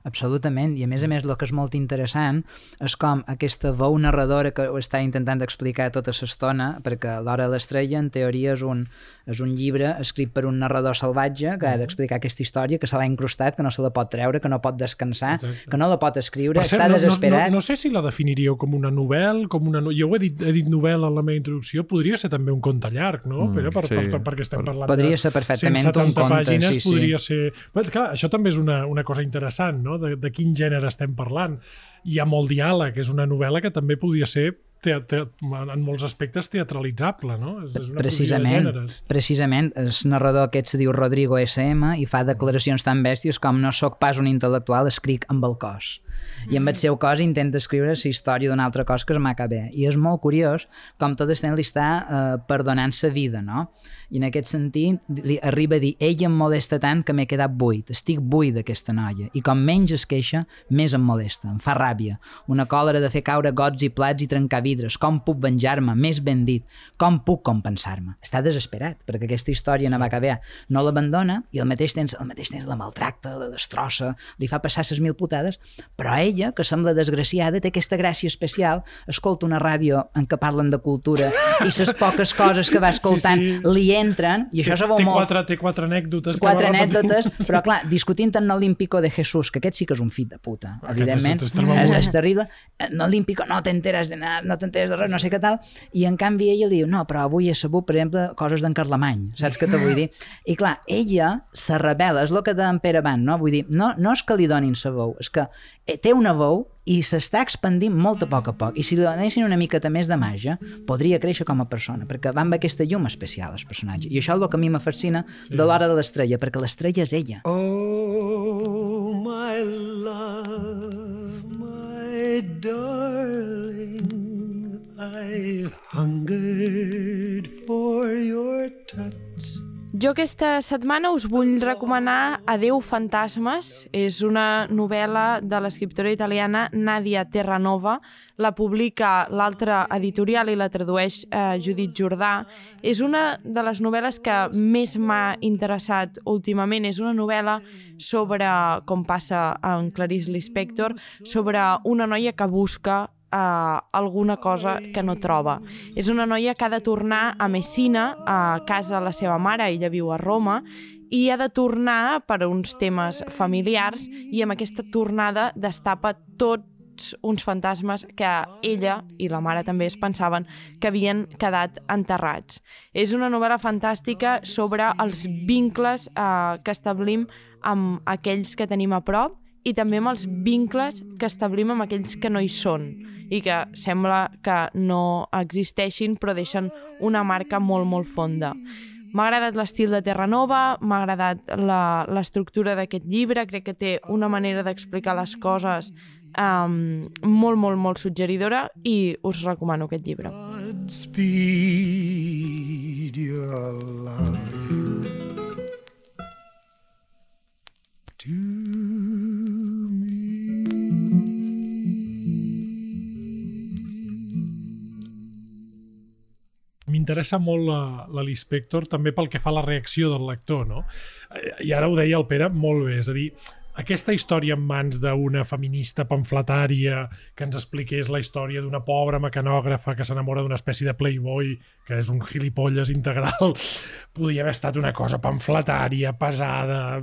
Absolutament, i a més a més el que és molt interessant és com aquesta veu narradora que ho està intentant explicar tota l'estona, perquè l'Hora de l'estrella en teoria és un, és un llibre escrit per un narrador salvatge que ha d'explicar aquesta història, que se l'ha incrustat, que no se la pot treure, que no pot descansar, Exacte. que no la pot escriure, Per cert, està no, no, desesperat. no, no sé si la definiríeu com una novel·la, com una... no- Jo ho he dit, he dit novel·la en la meva introducció, podria ser també un conte llarg, no? Mm, Però per, sí. per, per, perquè estem parlant Podria de ser perfectament un 170 conte, pàgines, sí, sí. podria ser... Bé, clar, això també és una, una cosa interessant, no? De, de quin gènere estem parlant. Hi ha molt diàleg, és una novel·la que també podria ser te, te, en molts aspectes teatralitzable, no? És, és una Precisament, precisament, el narrador aquest se diu Rodrigo SM i fa declaracions tan bèsties com no sóc pas un intel·lectual, escric amb el cos. I amb el seu cos intenta escriure la història d'un altre cos que es m'ha bé. I és molt curiós com tot li està eh, perdonant sa vida, no? I en aquest sentit li arriba a dir ella em molesta tant que m'he quedat buit, estic buit d'aquesta noia. I com menys es queixa, més em molesta, em fa ràbia. Una còlera de fer caure gots i plats i trencar vidres. Com puc venjar-me? Més ben dit. Com puc compensar-me? Està desesperat, perquè aquesta història no va acabar. No l'abandona i al mateix temps, al mateix temps la maltracta, la destrossa, li fa passar ses mil putades, però ella, que sembla desgraciada, té aquesta gràcia especial, escolta una ràdio en què parlen de cultura i les poques coses que va escoltant Sí, sí. li entren, i això se veu molt... quatre, té quatre anècdotes. Quatre anècdotes, però clar, discutint en l'Olímpico de Jesús, que aquest sí que és un fit de puta, Aquest evidentment, és- és és, terrible. no l'Olímpico no t'enteres de nada, no t'enteres de res, no sé què tal, i en canvi ella diu, no, però avui he sabut, per exemple, coses d'en Carlemany, saps què te vull dir? I clar, ella se revela, és el que deia en Pere Van, no? Vull dir, no, no és que li donin sa veu, és que té una veu i s'està expandint molt a poc a poc, i si li donessin una miqueta més de màgia, podria créixer com a persona, perquè va amb aquesta llum especial, el personatge, i això és el que a mi me fascina de l'hora de l'estrella, perquè l'estrella és ella. Oh, my love, my darling, I've hungered Jo aquesta setmana us vull recomanar Adeu fantasmes. És una novel·la de l'escriptora italiana Nadia Terranova. La publica l'altra editorial i la tradueix eh, Judit Jordà. És una de les novel·les que més m'ha interessat últimament. És una novel·la sobre, com passa en Clarice Lispector, sobre una noia que busca uh, alguna cosa que no troba. És una noia que ha de tornar a Messina, a casa de la seva mare, ella viu a Roma, i ha de tornar per uns temes familiars i amb aquesta tornada destapa tots uns fantasmes que ella i la mare també es pensaven que havien quedat enterrats. És una novel·la fantàstica sobre els vincles eh, que establim amb aquells que tenim a prop i també amb els vincles que establim amb aquells que no hi són i que sembla que no existeixin però deixen una marca molt, molt fonda. M'ha agradat l'estil de Terranova, m'ha agradat l'estructura d'aquest llibre, crec que té una manera d'explicar les coses um, molt, molt, molt suggeridora i us recomano aquest llibre. Godspeed M'interessa molt la, la l'Inspector també pel que fa a la reacció del lector, no? Eh, I ara ho deia el Pere molt bé, és a dir, aquesta història en mans d'una feminista pamfletària que ens expliqués la història d'una pobra mecanògrafa que s'enamora d'una espècie de playboy que és un gilipolles integral podria haver estat una cosa pamfletària, pesada,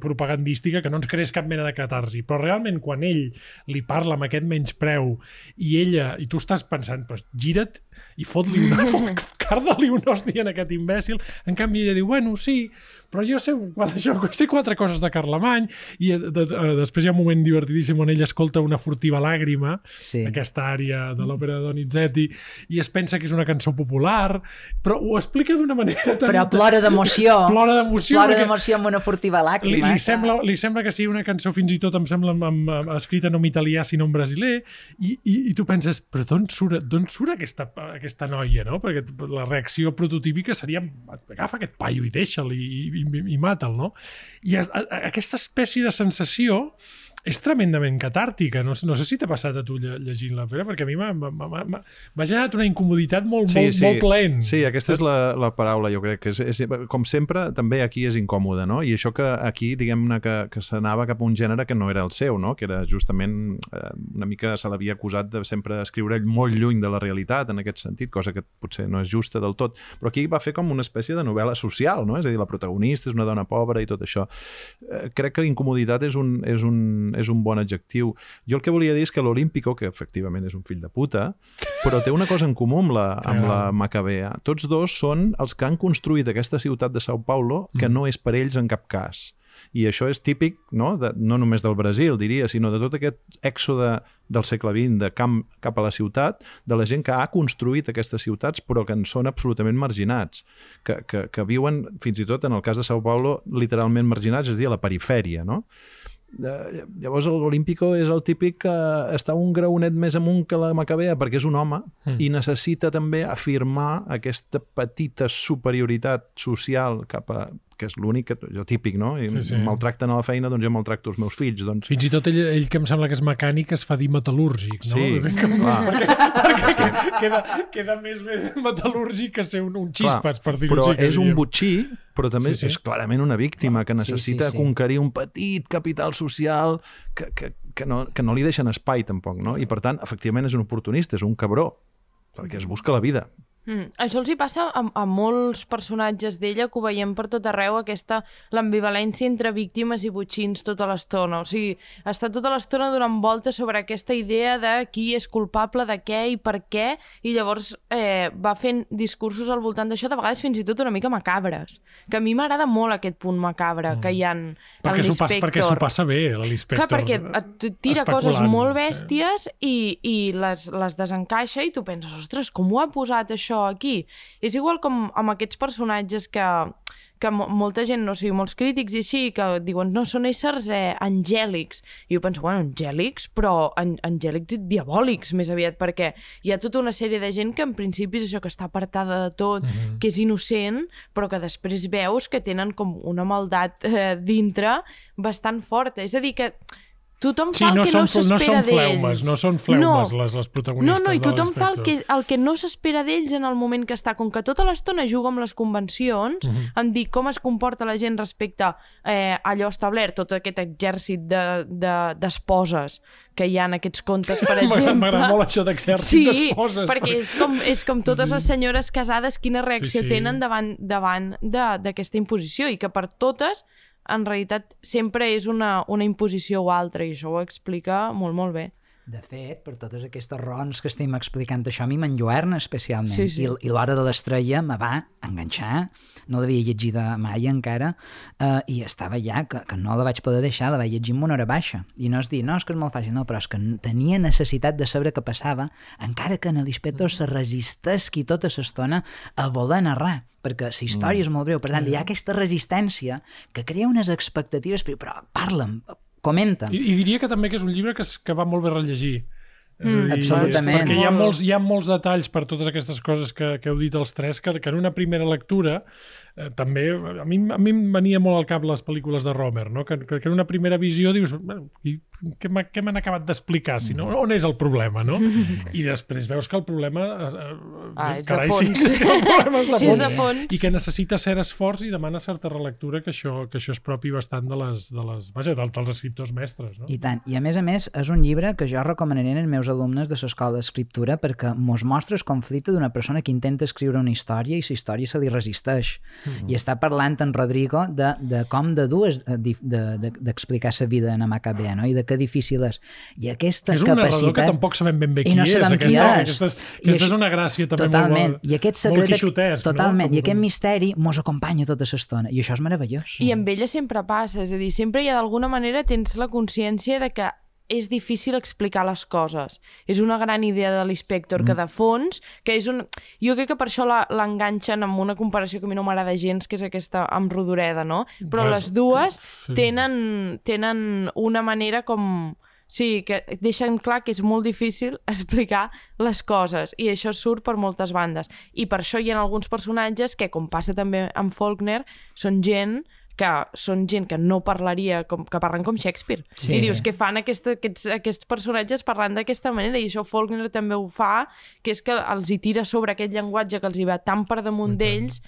propagandística, que no ens creés cap mena de catarsi. Però realment quan ell li parla amb aquest menyspreu i ella, i tu estàs pensant, pues, gira't i fot-li una, carda-li un hòstia en aquest imbècil, en canvi ella diu, bueno, sí, però jo sé, això, sé quatre coses de Carlemany i de, de, de, després hi ha un moment divertidíssim on ell escolta una furtiva làgrima, Sí. aquesta àrea de l'òpera de Donizetti, i es pensa que és una cançó popular, però ho explica d'una manera tan... Però plora d'emoció. Plora d'emoció, Plora perquè- d'emoció amb una furtiva li, làgrima. li, sembla, li sembla que sigui una cançó fins i tot em sembla amb, amb, amb, escrita no en italià sinó en brasiler i, i, i tu penses però d'on surt, surt aquesta, aquesta noia no? perquè la reacció prototípica seria agafa aquest paio i deixa'l i, i, i, i mata'l no? i a, a, aquesta espècie de sensació és tremendament catàrtica. No, no sé si t'ha passat a tu lle- llegint la Pere, perquè a mi m'ha- generat una incomoditat molt, molt, molt plaent. Sí, aquesta és la, la paraula, jo crec. que és, és, Com sempre, també aquí és incòmode, no? I això que aquí, diguem-ne, que, que s'anava cap a un gènere que no era el seu, no? Que era justament, eh, una mica se l'havia acusat de sempre escriure molt lluny de la realitat, en aquest sentit, cosa que potser no és justa del tot. Però aquí va fer com una espècie de novel·la social, no? És a dir, la protagonista és una dona pobra i tot això. Eh, crec que incomoditat és un, és un, és un bon adjectiu. Jo el que volia dir és que l'Olímpico, que efectivament és un fill de puta, però té una cosa en comú amb la, amb la Macabea. Tots dos són els que han construït aquesta ciutat de Sao Paulo que no és per ells en cap cas. I això és típic, no, de, no només del Brasil, diria, sinó de tot aquest èxode del segle XX de camp cap a la ciutat, de la gent que ha construït aquestes ciutats però que en són absolutament marginats, que, que, que viuen, fins i tot en el cas de Sao Paulo, literalment marginats, és a dir, a la perifèria, no? Eh, llavors l'Olímpico és el típic que està un graonet més amunt que la Macabea perquè és un home mm. i necessita també afirmar aquesta petita superioritat social cap a que és l'únic, que- jo típic, no? I Sí, sí. maltracten a la feina, doncs jo maltracto els meus fills. Doncs Fins i tot ell, ell que em sembla que és mecànic es fa dir metal·lúrgic, no? Sí, Com- clar. perquè queda, queda, queda més bé metal·lúrgic que ser un, un xispas, per dir-ho però així. és un botxí, però també Sí, sí. és clarament una víctima que Sí, sí, necessita sí. conquerir un petit capital social que, que, que, no, que no li deixen espai tampoc, no? I per tant, efectivament és un oportunista, és un cabró, perquè es busca la vida. Mm. Això els hi passa a, a molts personatges d'ella que ho veiem per tot arreu, aquesta l'ambivalència entre víctimes i botxins tota l'estona. O sigui, està tota l'estona donant voltes sobre aquesta idea de qui és culpable de què i per què, i llavors eh, va fent discursos al voltant d'això, de vegades fins i tot una mica macabres. Que a mi m'agrada molt aquest punt macabre que hi ha en, en Perquè s'ho passa, perquè s'ho l'Inspector. passa bé, l'Inspector. Clar, perquè et tira coses molt bèsties i, i les, les desencaixa i tu penses, ostres, com ho ha posat això aquí? És igual com amb aquests personatges que, que mo- molta gent, no sigui, molts crítics i així, que diuen, no, són éssers eh, angèlics. I jo penso, bueno, angèlics, però an angèlics diabòlics, més aviat, perquè hi ha tota una sèrie de gent que en principi és això que està apartada de tot, Mhm. que és innocent, però que després veus que tenen com una maldat eh, dintre bastant forta. És a dir, que tothom Sí, fa el no que són, no no s'espera són d'ells. fleumes, no són fleumes les, les No, protagonistes no, i de tothom fa el que, el que no s'espera d'ells en el moment que està. Com que tota l'estona juga amb les convencions, Mhm. en dir com es comporta la gent respecte eh, allò establert, tot aquest exèrcit d'esposes de, d'esposes que hi ha en aquests contes, per exemple. m'agrada molt això d'exèrcit Sí, d'esposes. perquè és com, és com totes les senyores casades quina reacció Sí, sí. tenen davant davant de- d'aquesta imposició i que per totes en realitat sempre és una, una imposició o altra i això ho explica molt, molt bé. De fet, per totes aquestes raons que estem explicant això, a mi m'enlluerna especialment. Sí, sí. I, i l'hora de l'estrella me va enganxar. No l'havia llegit mai encara eh, i estava ja, que, que no la vaig poder deixar, la vaig llegir amb una hora baixa. I no és dir, no, és que és molt fàcil, no, però és que tenia necessitat de saber què passava, encara que en l'inspector se resistesqui tota l'estona a voler narrar perquè la història és molt breu, per tant, hi ha aquesta resistència que crea unes expectatives, però, però comenta. I, I diria que també que és un llibre que, que va molt bé rellegir. Mm, dir, absolutament. Perquè hi ha, Molt. molts, hi ha molts detalls per totes aquestes coses que, que heu dit els tres, que, que en una primera lectura eh, també, a mi, a mi em venia molt al cap les pel·lícules de Romer, no? que, que, que en una primera visió dius, "Bueno, i què m'ha- què m'han acabat d'explicar? Si no, on és el problema? No? I després veus que el problema... Eh, eh, Ah, és de fons. Sí, que el problema és de Sí, és fons. de fons. I que necessita cert esforç i demana certa relectura, que això, que això és propi bastant de les, de les, vaja, del- dels escriptors mestres. No? I tant. I a més a més és un llibre que jo recomanaré als meus meus alumnes de l'escola d'escriptura perquè mos mostra el conflicte d'una persona que intenta escriure una història i la història se li resisteix. Mm -hmm. I està parlant en Rodrigo de, de com de dues d'explicar de, de, la vida en Macabea, no? I de que difícil és. I aquesta és un capacitat... narrador que tampoc sabem ben bé qui no és. Aquesta, qui és. Aquesta, és, aquesta és una gràcia també totalment. molt, I aquest secret, molt quixotesc. Totalment. No? I aquest misteri mos acompanya tota l'estona. I això és meravellós. I amb ella sempre passa. És a dir, sempre hi ha d'alguna manera tens la consciència de que és difícil explicar les coses. És una gran idea de l'inspector mm. que de fons, que és un... Jo crec que per això l'enganxen amb una comparació que a mi no m'agrada gens, que és aquesta amb Rodoreda, no? Però Res... les dues sí. tenen, tenen una manera com... Sí, que deixen clar que és molt difícil explicar les coses i això surt per moltes bandes. I per això hi ha alguns personatges que, com passa també amb Faulkner, són gent que són gent que no parlaria, com, que parlen com Shakespeare. Sí. I dius que fan aquesta, aquests, aquests personatges parlant d'aquesta manera, i això Faulkner també ho fa, que és que els hi tira sobre aquest llenguatge que els hi va tan per damunt d'ells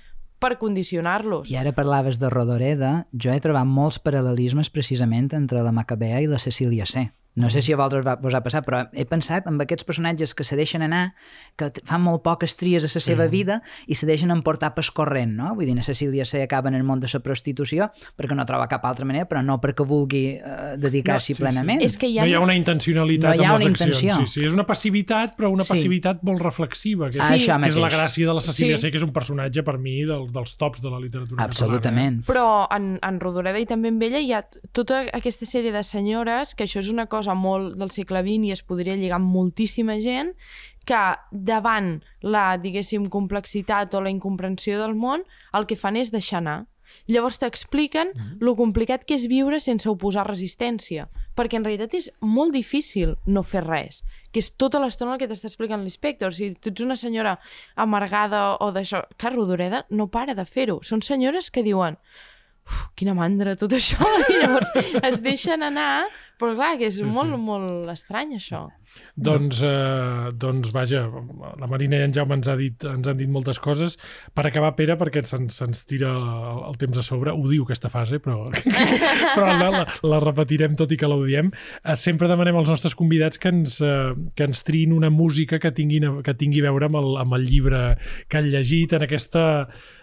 per condicionar-los. I ara parlaves de Rodoreda, jo he trobat molts paral·lelismes precisament entre la Macabea i la Cecília C. No sé si a vosaltres va, vos ha passat, però he pensat en aquests personatges que se deixen anar, que fan molt poques tries a la seva sí. vida i se deixen emportar pas corrent, no? Vull dir, a Cecília se acaba en el món de la prostitució perquè no troba cap altra manera, però no perquè vulgui uh, dedicar-s'hi no, sí, plenament. Sí. És que hi ha... No hi ha una intencionalitat no hi ha amb les una intenció. accions. Sí, sí. És una passivitat, però una passivitat sí. molt reflexiva, que, sí. és, que és la gràcia de la Cecília sí. C, que és un personatge per mi del, dels tops de la literatura Absolutament. catalana. Però en, en Rodoreda i també amb ella hi ha tota aquesta sèrie de senyores, que això és una cosa molt del segle XX i es podria lligar amb moltíssima gent, que davant la, diguéssim, complexitat o la incomprensió del món, el que fan és deixar anar. Llavors t'expliquen mm -hmm. lo complicat que és viure sense oposar resistència, perquè en realitat és molt difícil no fer res, que és tota l'estona el que t'està explicant l'inspector. O sigui, tu ets una senyora amargada o d'això... Que Rodoreda no para de fer-ho. Són senyores que diuen uf, quina mandra tot això, i llavors es deixen anar però clar, que és sí, molt, sí. molt estrany això. Doncs, eh, doncs vaja, la Marina i en Jaume ens, ha dit, ens han dit moltes coses. Per acabar, Pere, perquè se'ns se tira el, el temps a sobre, ho diu aquesta fase, però, però la, la, la repetirem tot i que l'audiem. Eh, sempre demanem als nostres convidats que ens, eh, que ens triïn una música que, tinguin, que tingui a veure amb el, amb el llibre que han llegit en aquesta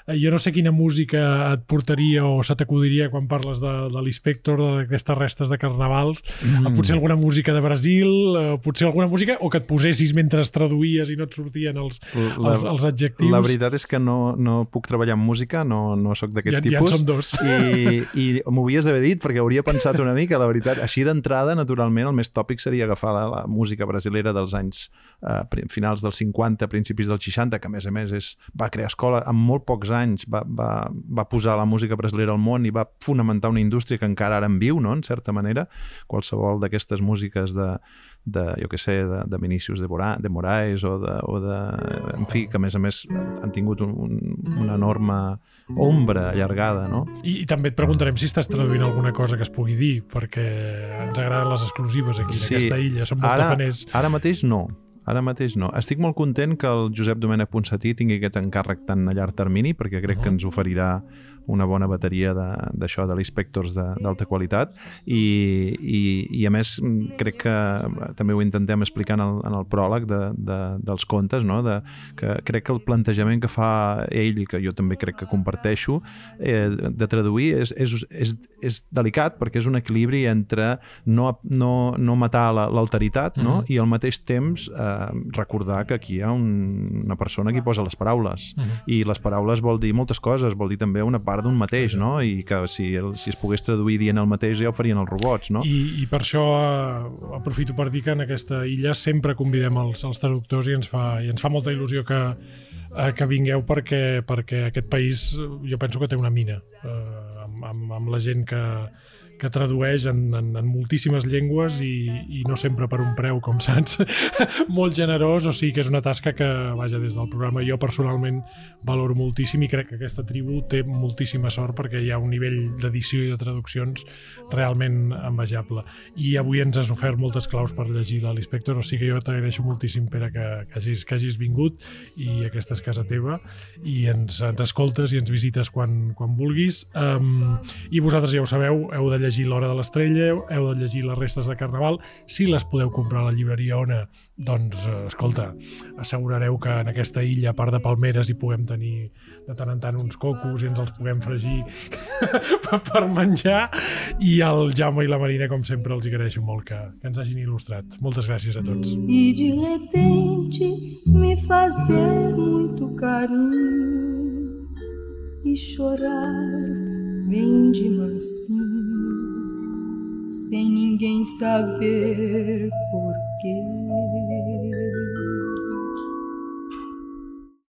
jo no sé quina música et portaria o se t'acudiria quan parles de, de l'Inspector, d'aquestes restes de carnavals. Mm. Potser alguna música de Brasil, eh, potser alguna música, o que et posessis mentre traduïes i no et sortien els, la, els, els adjectius. La veritat és que no, no puc treballar en música, no, no sóc d'aquest ja, tipus. Ja en som dos. I, i m'ho havies d'haver dit, perquè hauria pensat una mica, la veritat. Així d'entrada, naturalment, el més tòpic seria agafar la, la música brasilera dels anys eh, finals dels 50, principis dels 60, que a més a més és, va crear escola en molt pocs anys, va, va, va posar la música brasilera al món i va fonamentar una indústria que encara ara en viu, no?, en certa manera. Qualsevol d'aquestes músiques de, de, jo que sé, de, de Vinícius de, Bora, de Moraes o de, o de... En fi, que a més a més han tingut un, un, una enorme ombra allargada, no? I, I també et preguntarem si estàs traduint alguna cosa que es pugui dir, perquè ens agraden les exclusives aquí, sí. en aquesta illa, som molt ara, tafaners. Ara mateix no, Ara mateix no. Estic molt content que el Josep Domènech Ponsatí tingui aquest encàrrec tan a llarg termini, perquè crec uh -huh. que ens oferirà una bona bateria d'això, de, de l'inspectors d'alta qualitat i, i, i a més crec que també ho intentem explicar en el, en el pròleg de, de, dels contes, no? de, que crec que el plantejament que fa ell i que jo també crec que comparteixo eh, de traduir és, és, és, és delicat perquè és un equilibri entre no, no, no matar l'alteritat la, no? Mm -hmm. i al mateix temps eh, recordar que aquí hi ha un, una persona que posa les paraules mm -hmm. i les paraules vol dir moltes coses, vol dir també una part d'un mateix, no? I que si, el, si es pogués traduir dient el mateix ja ho farien els robots, no? I, i per això eh, aprofito per dir que en aquesta illa sempre convidem els, els traductors i ens fa, i ens fa molta il·lusió que, eh, que vingueu perquè, perquè aquest país jo penso que té una mina eh, amb, amb, amb la gent que, que tradueix en, en, en moltíssimes llengües i, i no sempre per un preu, com saps, molt generós, o sigui que és una tasca que, vaja, des del programa jo personalment valoro moltíssim i crec que aquesta tribu té moltíssima sort perquè hi ha un nivell d'edició i de traduccions realment envejable. I avui ens has ofert moltes claus per llegir l'Inspector, o sigui que jo t'agraeixo moltíssim, Pere, que, que, hagis, que hagis vingut i aquesta és casa teva i ens, ens escoltes i ens visites quan, quan vulguis. Um, I vosaltres ja ho sabeu, heu de llegir llegir l'Hora de l'Estrella, heu de llegir les restes de Carnaval. Si les podeu comprar a la llibreria Ona, doncs, eh, escolta, assegurareu que en aquesta illa, a part de palmeres, hi puguem tenir de tant en tant uns cocos i ens els puguem fregir per menjar. I el Jaume i la Marina, com sempre, els agraeixo molt que, que ens hagin il·lustrat. Moltes gràcies a tots. E de repente me fazer muito carinho e chorar bem de mansinho, sem ninguém saber porquê.